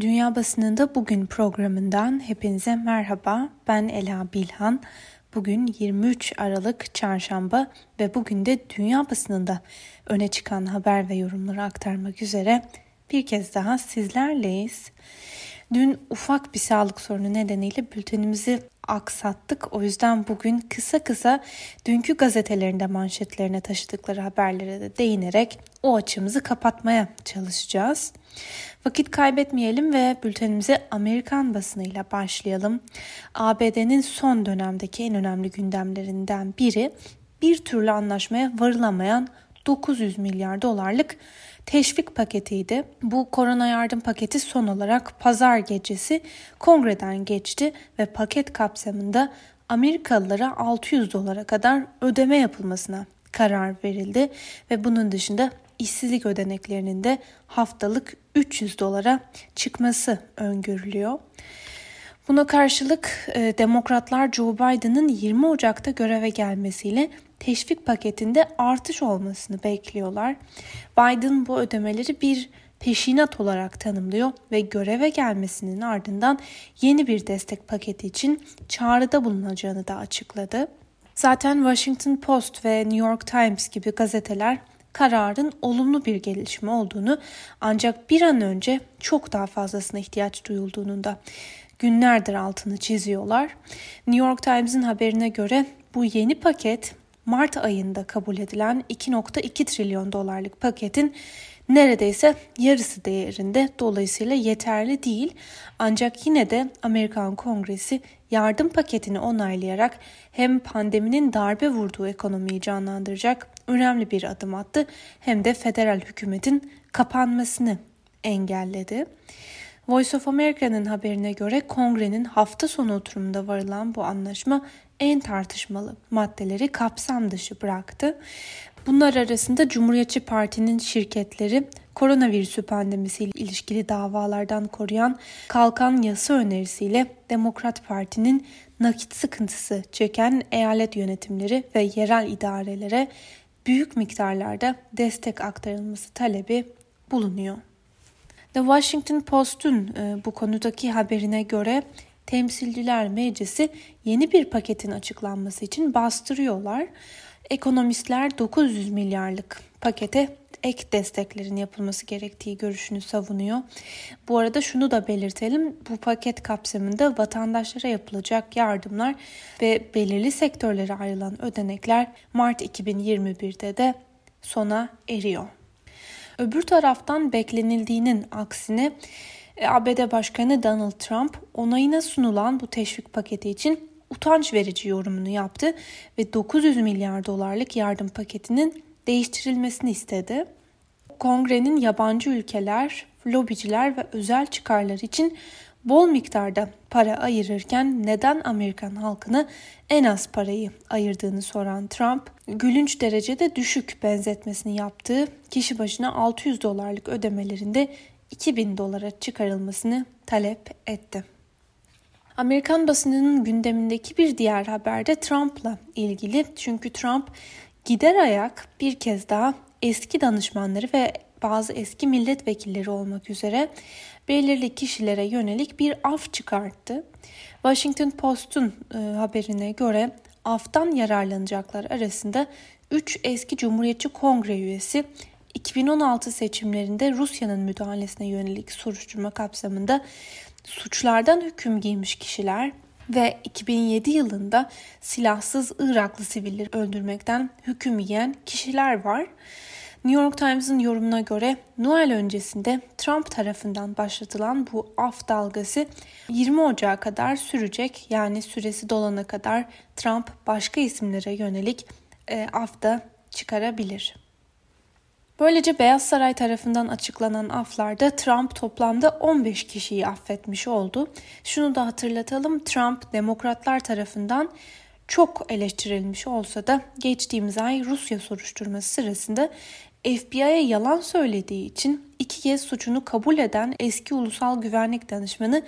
Dünya Basınında Bugün programından hepinize merhaba. Ben Ela Bilhan. Bugün 23 Aralık Çarşamba ve bugün de dünya basınında öne çıkan haber ve yorumları aktarmak üzere bir kez daha sizlerleyiz. Dün ufak bir sağlık sorunu nedeniyle bültenimizi aksattık. O yüzden bugün kısa kısa dünkü gazetelerinde manşetlerine taşıdıkları haberlere de değinerek o açımızı kapatmaya çalışacağız. Vakit kaybetmeyelim ve bültenimize Amerikan basınıyla başlayalım. ABD'nin son dönemdeki en önemli gündemlerinden biri bir türlü anlaşmaya varılamayan 900 milyar dolarlık teşvik paketiydi. Bu korona yardım paketi son olarak pazar gecesi kongreden geçti ve paket kapsamında Amerikalılara 600 dolara kadar ödeme yapılmasına karar verildi ve bunun dışında işsizlik ödeneklerinin de haftalık 300 dolara çıkması öngörülüyor. Buna karşılık e, demokratlar Joe Biden'ın 20 Ocak'ta göreve gelmesiyle teşvik paketinde artış olmasını bekliyorlar. Biden bu ödemeleri bir peşinat olarak tanımlıyor ve göreve gelmesinin ardından yeni bir destek paketi için çağrıda bulunacağını da açıkladı. Zaten Washington Post ve New York Times gibi gazeteler kararın olumlu bir gelişme olduğunu ancak bir an önce çok daha fazlasına ihtiyaç duyulduğunun da günlerdir altını çiziyorlar. New York Times'in haberine göre bu yeni paket Mart ayında kabul edilen 2.2 trilyon dolarlık paketin neredeyse yarısı değerinde dolayısıyla yeterli değil. Ancak yine de Amerikan Kongresi yardım paketini onaylayarak hem pandeminin darbe vurduğu ekonomiyi canlandıracak önemli bir adım attı hem de federal hükümetin kapanmasını engelledi. Voice of America'nın haberine göre kongrenin hafta sonu oturumunda varılan bu anlaşma en tartışmalı maddeleri kapsam dışı bıraktı. Bunlar arasında Cumhuriyetçi Parti'nin şirketleri koronavirüsü pandemisiyle ilişkili davalardan koruyan kalkan yasa önerisiyle Demokrat Parti'nin nakit sıkıntısı çeken eyalet yönetimleri ve yerel idarelere büyük miktarlarda destek aktarılması talebi bulunuyor. The Washington Post'un e, bu konudaki haberine göre Temsilciler Meclisi yeni bir paketin açıklanması için bastırıyorlar. Ekonomistler 900 milyarlık pakete ek desteklerin yapılması gerektiği görüşünü savunuyor. Bu arada şunu da belirtelim. Bu paket kapsamında vatandaşlara yapılacak yardımlar ve belirli sektörlere ayrılan ödenekler Mart 2021'de de sona eriyor. Öbür taraftan beklenildiğinin aksine e, ABD Başkanı Donald Trump onayına sunulan bu teşvik paketi için utanç verici yorumunu yaptı ve 900 milyar dolarlık yardım paketinin değiştirilmesini istedi. Kongrenin yabancı ülkeler, lobiciler ve özel çıkarlar için bol miktarda para ayırırken neden Amerikan halkına en az parayı ayırdığını soran Trump, gülünç derecede düşük benzetmesini yaptığı kişi başına 600 dolarlık ödemelerinde 2000 dolara çıkarılmasını talep etti. Amerikan basınının gündemindeki bir diğer haber de Trump'la ilgili. Çünkü Trump gider ayak bir kez daha eski danışmanları ve bazı eski milletvekilleri olmak üzere belirli kişilere yönelik bir af çıkarttı. Washington Post'un e, haberine göre aftan yararlanacaklar arasında 3 eski Cumhuriyetçi Kongre üyesi 2016 seçimlerinde Rusya'nın müdahalesine yönelik soruşturma kapsamında suçlardan hüküm giymiş kişiler ve 2007 yılında silahsız Iraklı sivilleri öldürmekten hüküm yiyen kişiler var. New York Times'ın yorumuna göre Noel öncesinde Trump tarafından başlatılan bu af dalgası 20 Ocağı kadar sürecek. Yani süresi dolana kadar Trump başka isimlere yönelik e, af da çıkarabilir. Böylece Beyaz Saray tarafından açıklanan aflarda Trump toplamda 15 kişiyi affetmiş oldu. Şunu da hatırlatalım Trump demokratlar tarafından çok eleştirilmiş olsa da geçtiğimiz ay Rusya soruşturması sırasında FBI'ye yalan söylediği için iki kez suçunu kabul eden eski ulusal güvenlik danışmanı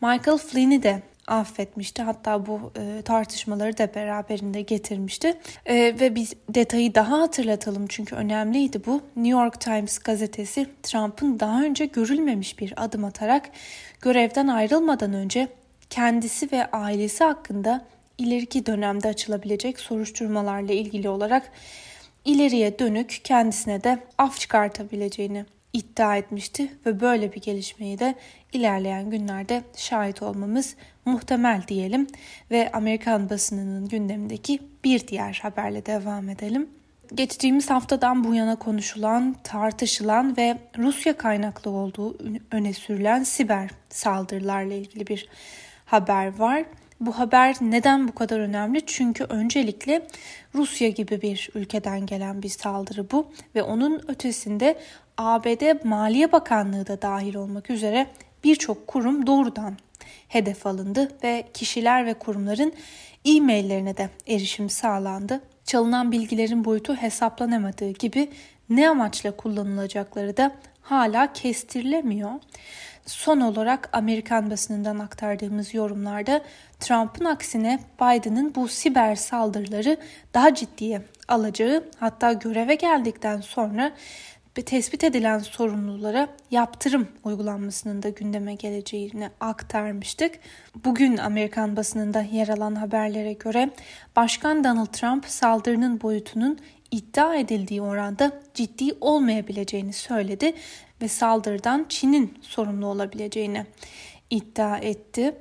Michael Flynn'i de affetmişti. Hatta bu e, tartışmaları da beraberinde getirmişti. E, ve biz detayı daha hatırlatalım çünkü önemliydi bu. New York Times gazetesi Trump'ın daha önce görülmemiş bir adım atarak görevden ayrılmadan önce kendisi ve ailesi hakkında ileriki dönemde açılabilecek soruşturmalarla ilgili olarak ileriye dönük kendisine de af çıkartabileceğini iddia etmişti ve böyle bir gelişmeyi de ilerleyen günlerde şahit olmamız muhtemel diyelim ve Amerikan basınının gündemindeki bir diğer haberle devam edelim. Geçtiğimiz haftadan bu yana konuşulan, tartışılan ve Rusya kaynaklı olduğu öne sürülen siber saldırılarla ilgili bir haber var. Bu haber neden bu kadar önemli? Çünkü öncelikle Rusya gibi bir ülkeden gelen bir saldırı bu ve onun ötesinde ABD Maliye Bakanlığı da dahil olmak üzere birçok kurum doğrudan hedef alındı ve kişiler ve kurumların e-maillerine de erişim sağlandı. Çalınan bilgilerin boyutu hesaplanamadığı gibi ne amaçla kullanılacakları da hala kestirilemiyor. Son olarak Amerikan basınından aktardığımız yorumlarda Trump'ın aksine Biden'ın bu siber saldırıları daha ciddiye alacağı hatta göreve geldikten sonra tespit edilen sorumlulara yaptırım uygulanmasının da gündeme geleceğini aktarmıştık. Bugün Amerikan basınında yer alan haberlere göre Başkan Donald Trump saldırının boyutunun iddia edildiği oranda ciddi olmayabileceğini söyledi ve saldırıdan Çin'in sorumlu olabileceğini iddia etti.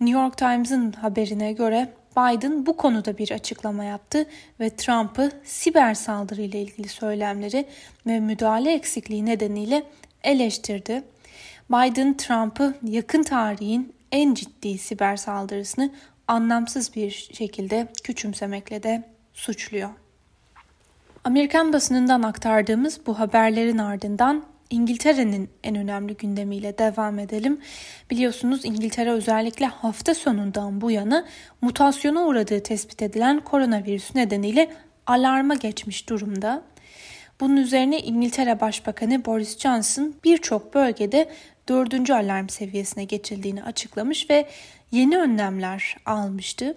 New York Times'ın haberine göre Biden bu konuda bir açıklama yaptı ve Trump'ı siber saldırı ile ilgili söylemleri ve müdahale eksikliği nedeniyle eleştirdi. Biden Trump'ı yakın tarihin en ciddi siber saldırısını anlamsız bir şekilde küçümsemekle de suçluyor. Amerikan basınından aktardığımız bu haberlerin ardından İngiltere'nin en önemli gündemiyle devam edelim. Biliyorsunuz İngiltere özellikle hafta sonundan bu yana mutasyona uğradığı tespit edilen koronavirüs nedeniyle alarma geçmiş durumda. Bunun üzerine İngiltere Başbakanı Boris Johnson birçok bölgede dördüncü alarm seviyesine geçildiğini açıklamış ve yeni önlemler almıştı.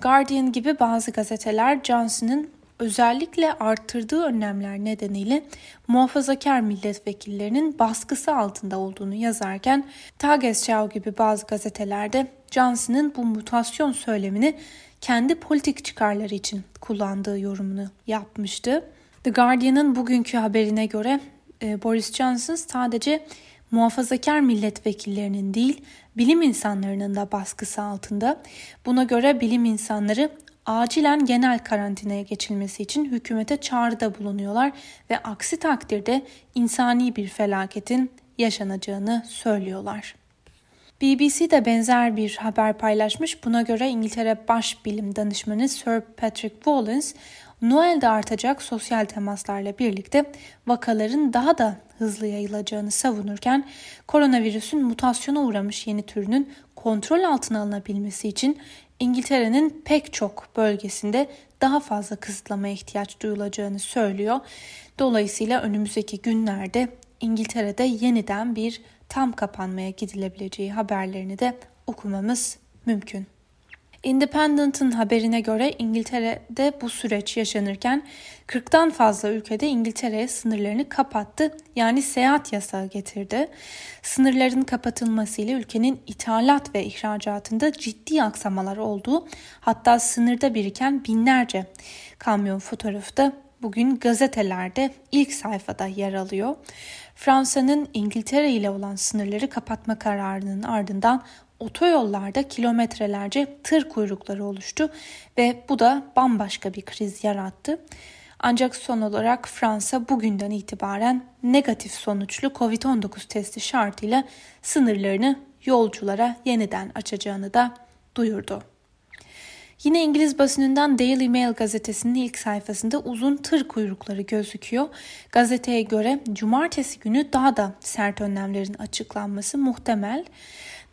Guardian gibi bazı gazeteler Johnson'ın özellikle arttırdığı önlemler nedeniyle muhafazakar milletvekillerinin baskısı altında olduğunu yazarken Tagesschau gibi bazı gazetelerde Johnson'ın bu mutasyon söylemini kendi politik çıkarları için kullandığı yorumunu yapmıştı. The Guardian'ın bugünkü haberine göre e, Boris Johnson sadece muhafazakar milletvekillerinin değil bilim insanlarının da baskısı altında. Buna göre bilim insanları acilen genel karantinaya geçilmesi için hükümete çağrıda bulunuyorlar ve aksi takdirde insani bir felaketin yaşanacağını söylüyorlar. BBC de benzer bir haber paylaşmış. Buna göre İngiltere Baş Bilim Danışmanı Sir Patrick Wallace, Noel'de artacak sosyal temaslarla birlikte vakaların daha da hızlı yayılacağını savunurken koronavirüsün mutasyona uğramış yeni türünün kontrol altına alınabilmesi için İngiltere'nin pek çok bölgesinde daha fazla kısıtlamaya ihtiyaç duyulacağını söylüyor. Dolayısıyla önümüzdeki günlerde İngiltere'de yeniden bir tam kapanmaya gidilebileceği haberlerini de okumamız mümkün. Independent'ın haberine göre İngiltere'de bu süreç yaşanırken 40'tan fazla ülkede İngiltere'ye sınırlarını kapattı yani seyahat yasağı getirdi. Sınırların kapatılmasıyla ülkenin ithalat ve ihracatında ciddi aksamalar olduğu hatta sınırda biriken binlerce kamyon fotoğrafı da bugün gazetelerde ilk sayfada yer alıyor. Fransa'nın İngiltere ile olan sınırları kapatma kararının ardından otoyollarda kilometrelerce tır kuyrukları oluştu ve bu da bambaşka bir kriz yarattı. Ancak son olarak Fransa bugünden itibaren negatif sonuçlu COVID-19 testi şartıyla sınırlarını yolculara yeniden açacağını da duyurdu. Yine İngiliz basınından Daily Mail gazetesinin ilk sayfasında uzun tır kuyrukları gözüküyor. Gazeteye göre cumartesi günü daha da sert önlemlerin açıklanması muhtemel.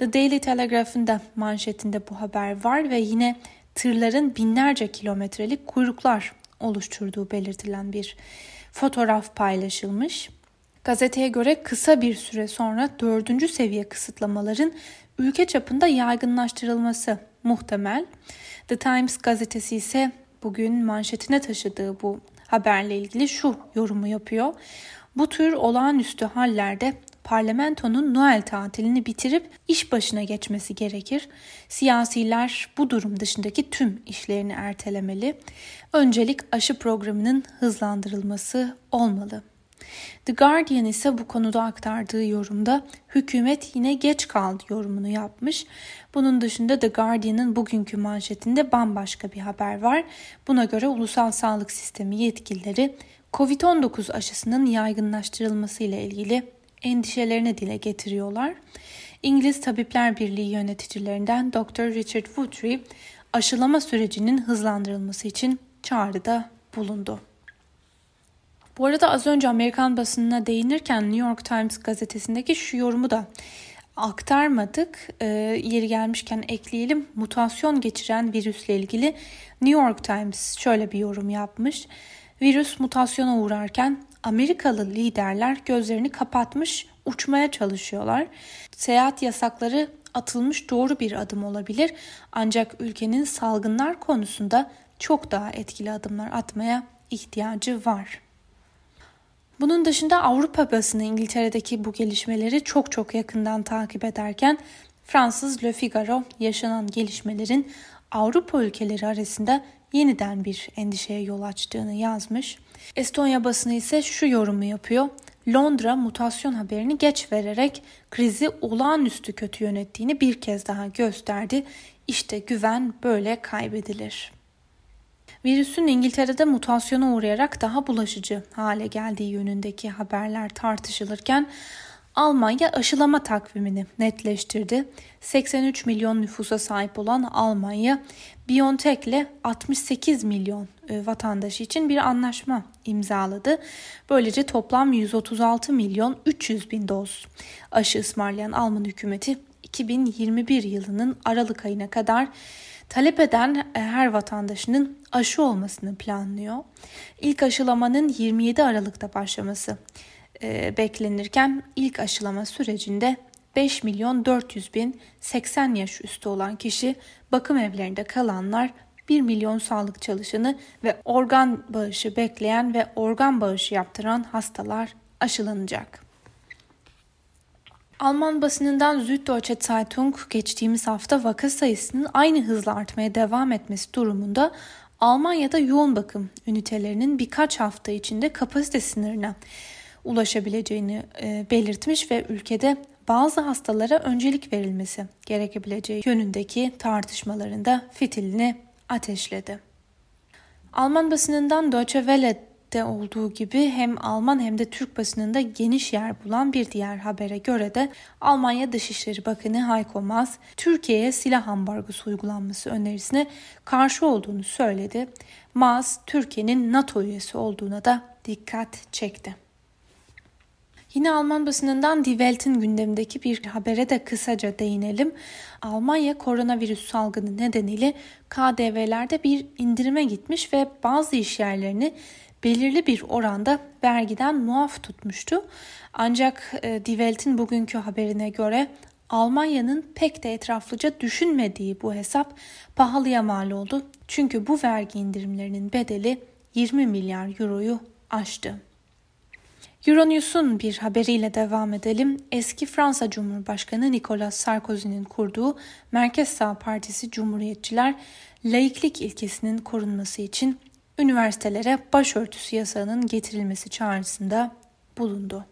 The Daily Telegraph'ın da manşetinde bu haber var ve yine tırların binlerce kilometrelik kuyruklar oluşturduğu belirtilen bir fotoğraf paylaşılmış. Gazeteye göre kısa bir süre sonra dördüncü seviye kısıtlamaların ülke çapında yaygınlaştırılması muhtemel. The Times gazetesi ise bugün manşetine taşıdığı bu haberle ilgili şu yorumu yapıyor. Bu tür olağanüstü hallerde parlamentonun Noel tatilini bitirip iş başına geçmesi gerekir. Siyasiler bu durum dışındaki tüm işlerini ertelemeli. Öncelik aşı programının hızlandırılması olmalı. The Guardian ise bu konuda aktardığı yorumda hükümet yine geç kaldı yorumunu yapmış. Bunun dışında The Guardian'ın bugünkü manşetinde bambaşka bir haber var. Buna göre ulusal sağlık sistemi yetkilileri COVID-19 aşısının yaygınlaştırılması ile ilgili endişelerini dile getiriyorlar. İngiliz Tabipler Birliği yöneticilerinden Dr. Richard Woodry aşılama sürecinin hızlandırılması için çağrıda bulundu. Bu arada az önce Amerikan basınına değinirken New York Times gazetesindeki şu yorumu da aktarmadık. E, yeri gelmişken ekleyelim. Mutasyon geçiren virüsle ilgili New York Times şöyle bir yorum yapmış. Virüs mutasyona uğrarken Amerikalı liderler gözlerini kapatmış uçmaya çalışıyorlar. Seyahat yasakları atılmış doğru bir adım olabilir ancak ülkenin salgınlar konusunda çok daha etkili adımlar atmaya ihtiyacı var. Bunun dışında Avrupa basını İngiltere'deki bu gelişmeleri çok çok yakından takip ederken Fransız Le Figaro yaşanan gelişmelerin Avrupa ülkeleri arasında yeniden bir endişeye yol açtığını yazmış. Estonya basını ise şu yorumu yapıyor. Londra mutasyon haberini geç vererek krizi olağanüstü kötü yönettiğini bir kez daha gösterdi. İşte güven böyle kaybedilir. Virüsün İngiltere'de mutasyona uğrayarak daha bulaşıcı hale geldiği yönündeki haberler tartışılırken Almanya aşılama takvimini netleştirdi. 83 milyon nüfusa sahip olan Almanya, BioNTech ile 68 milyon e, vatandaşı için bir anlaşma imzaladı. Böylece toplam 136 milyon 300 bin doz aşı ısmarlayan Alman hükümeti 2021 yılının Aralık ayına kadar talep eden e, her vatandaşının aşı olmasını planlıyor. İlk aşılamanın 27 Aralık'ta başlaması beklenirken ilk aşılama sürecinde 5 milyon 400 bin 80 yaş üstü olan kişi, bakım evlerinde kalanlar 1 milyon sağlık çalışanı ve organ bağışı bekleyen ve organ bağışı yaptıran hastalar aşılanacak. Alman basınından Süddeutsche Zeitung geçtiğimiz hafta vaka sayısının aynı hızla artmaya devam etmesi durumunda Almanya'da yoğun bakım ünitelerinin birkaç hafta içinde kapasite sınırına ulaşabileceğini e, belirtmiş ve ülkede bazı hastalara öncelik verilmesi gerekebileceği yönündeki tartışmalarında fitilini ateşledi. Alman basınından Deutsche Welle'de olduğu gibi hem Alman hem de Türk basınında geniş yer bulan bir diğer habere göre de Almanya Dışişleri Bakanı Heiko Maas, Türkiye'ye silah ambargosu uygulanması önerisine karşı olduğunu söyledi. Maas, Türkiye'nin NATO üyesi olduğuna da dikkat çekti. Yine Alman basınından Die Welt'in gündemindeki bir habere de kısaca değinelim. Almanya koronavirüs salgını nedeniyle KDV'lerde bir indirime gitmiş ve bazı iş yerlerini belirli bir oranda vergiden muaf tutmuştu. Ancak e, Die Welt'in bugünkü haberine göre Almanya'nın pek de etraflıca düşünmediği bu hesap pahalıya mal oldu. Çünkü bu vergi indirimlerinin bedeli 20 milyar euroyu aştı. Euronews'un bir haberiyle devam edelim. Eski Fransa Cumhurbaşkanı Nicolas Sarkozy'nin kurduğu Merkez Sağ Partisi Cumhuriyetçiler, laiklik ilkesinin korunması için üniversitelere başörtüsü yasağının getirilmesi çağrısında bulundu.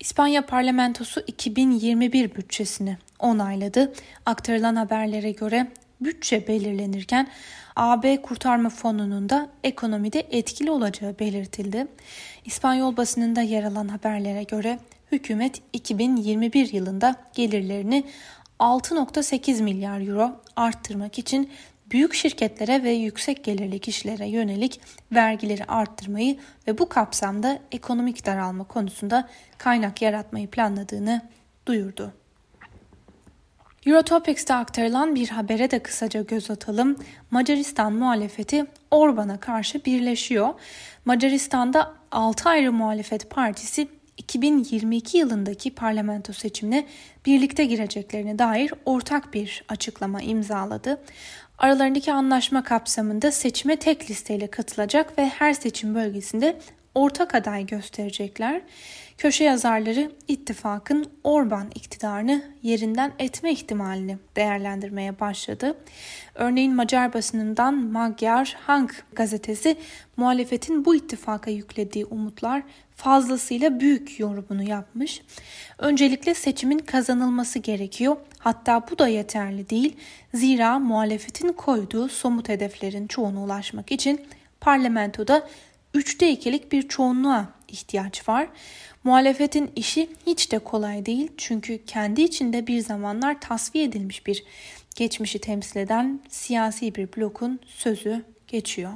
İspanya parlamentosu 2021 bütçesini onayladı. Aktarılan haberlere göre bütçe belirlenirken AB Kurtarma Fonu'nun da ekonomide etkili olacağı belirtildi. İspanyol basınında yer alan haberlere göre hükümet 2021 yılında gelirlerini 6.8 milyar euro arttırmak için büyük şirketlere ve yüksek gelirli kişilere yönelik vergileri arttırmayı ve bu kapsamda ekonomik daralma konusunda kaynak yaratmayı planladığını duyurdu. Eurotopics'te aktarılan bir habere de kısaca göz atalım. Macaristan muhalefeti Orban'a karşı birleşiyor. Macaristan'da 6 ayrı muhalefet partisi 2022 yılındaki parlamento seçimine birlikte gireceklerine dair ortak bir açıklama imzaladı. Aralarındaki anlaşma kapsamında seçime tek listeyle katılacak ve her seçim bölgesinde ortak aday gösterecekler. Köşe yazarları ittifakın Orban iktidarını yerinden etme ihtimalini değerlendirmeye başladı. Örneğin Macar basınından Magyar Hank gazetesi muhalefetin bu ittifaka yüklediği umutlar fazlasıyla büyük yorumunu yapmış. Öncelikle seçimin kazanılması gerekiyor. Hatta bu da yeterli değil. Zira muhalefetin koyduğu somut hedeflerin çoğuna ulaşmak için parlamentoda üçte ikilik bir çoğunluğa ihtiyaç var. Muhalefetin işi hiç de kolay değil çünkü kendi içinde bir zamanlar tasfiye edilmiş bir geçmişi temsil eden siyasi bir blokun sözü geçiyor.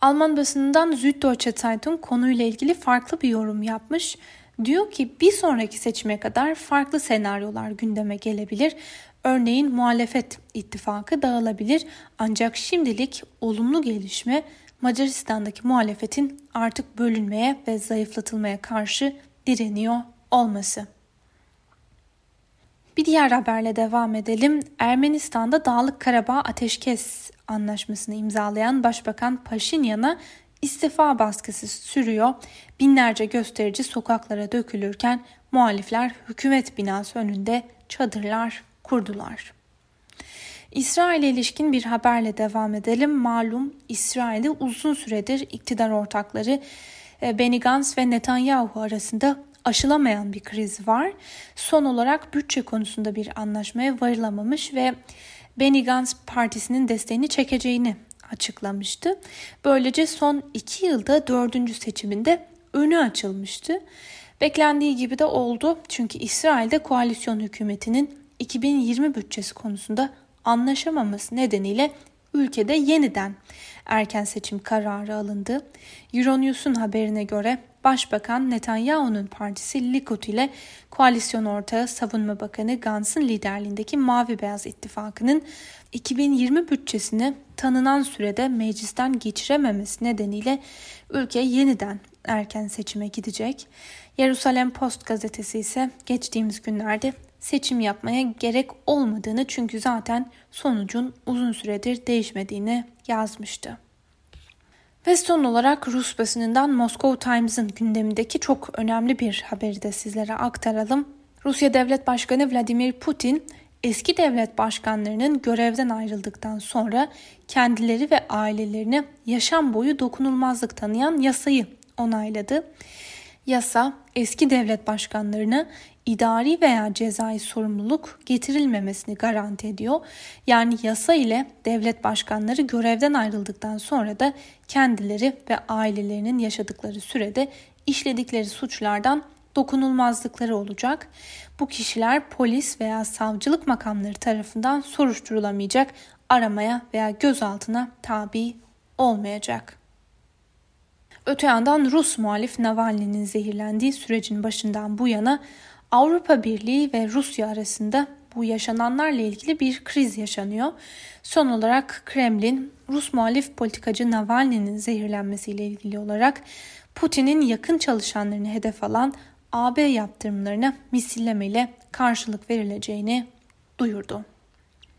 Alman basınından Süddeutsche Zeitung konuyla ilgili farklı bir yorum yapmış. Diyor ki bir sonraki seçime kadar farklı senaryolar gündeme gelebilir. Örneğin muhalefet ittifakı dağılabilir ancak şimdilik olumlu gelişme Macaristan'daki muhalefetin artık bölünmeye ve zayıflatılmaya karşı direniyor olması. Bir diğer haberle devam edelim. Ermenistan'da Dağlık Karabağ Ateşkes Anlaşması'nı imzalayan Başbakan Paşinyan'a istifa baskısı sürüyor. Binlerce gösterici sokaklara dökülürken muhalifler hükümet binası önünde çadırlar kurdular. İsrail'e ilişkin bir haberle devam edelim. Malum İsrail'de uzun süredir iktidar ortakları e, Benny Gantz ve Netanyahu arasında aşılamayan bir kriz var. Son olarak bütçe konusunda bir anlaşmaya varılamamış ve Benny Gantz partisinin desteğini çekeceğini açıklamıştı. Böylece son iki yılda dördüncü seçiminde önü açılmıştı. Beklendiği gibi de oldu çünkü İsrail'de koalisyon hükümetinin 2020 bütçesi konusunda anlaşamaması nedeniyle ülkede yeniden erken seçim kararı alındı. Euronews'un haberine göre Başbakan Netanyahu'nun partisi Likud ile koalisyon ortağı Savunma Bakanı Gantz'ın liderliğindeki Mavi Beyaz İttifakı'nın 2020 bütçesini tanınan sürede meclisten geçirememesi nedeniyle ülke yeniden erken seçime gidecek. Jerusalem Post gazetesi ise geçtiğimiz günlerde seçim yapmaya gerek olmadığını çünkü zaten sonucun uzun süredir değişmediğini yazmıştı. Ve son olarak Rus basınından Moscow Times'ın gündemindeki çok önemli bir haberi de sizlere aktaralım. Rusya Devlet Başkanı Vladimir Putin eski devlet başkanlarının görevden ayrıldıktan sonra kendileri ve ailelerini yaşam boyu dokunulmazlık tanıyan yasayı onayladı. Yasa eski devlet başkanlarını idari veya cezai sorumluluk getirilmemesini garanti ediyor. Yani yasa ile devlet başkanları görevden ayrıldıktan sonra da kendileri ve ailelerinin yaşadıkları sürede işledikleri suçlardan dokunulmazlıkları olacak. Bu kişiler polis veya savcılık makamları tarafından soruşturulamayacak, aramaya veya gözaltına tabi olmayacak. Öte yandan Rus muhalif Navalny'nin zehirlendiği sürecin başından bu yana Avrupa Birliği ve Rusya arasında bu yaşananlarla ilgili bir kriz yaşanıyor. Son olarak Kremlin, Rus muhalif politikacı Navalny'nin zehirlenmesiyle ilgili olarak Putin'in yakın çalışanlarını hedef alan AB yaptırımlarına misillemeyle karşılık verileceğini duyurdu.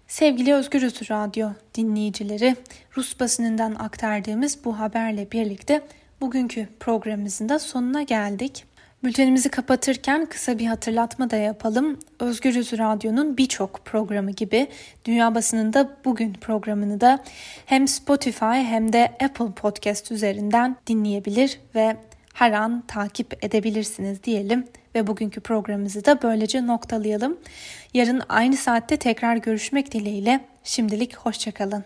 Sevgili Özgürüz Radyo dinleyicileri, Rus basınından aktardığımız bu haberle birlikte bugünkü programımızın da sonuna geldik. Bültenimizi kapatırken kısa bir hatırlatma da yapalım. Özgürüz Radyo'nun birçok programı gibi Dünya Basınında Bugün programını da hem Spotify hem de Apple Podcast üzerinden dinleyebilir ve her an takip edebilirsiniz diyelim ve bugünkü programımızı da böylece noktalayalım. Yarın aynı saatte tekrar görüşmek dileğiyle şimdilik hoşçakalın.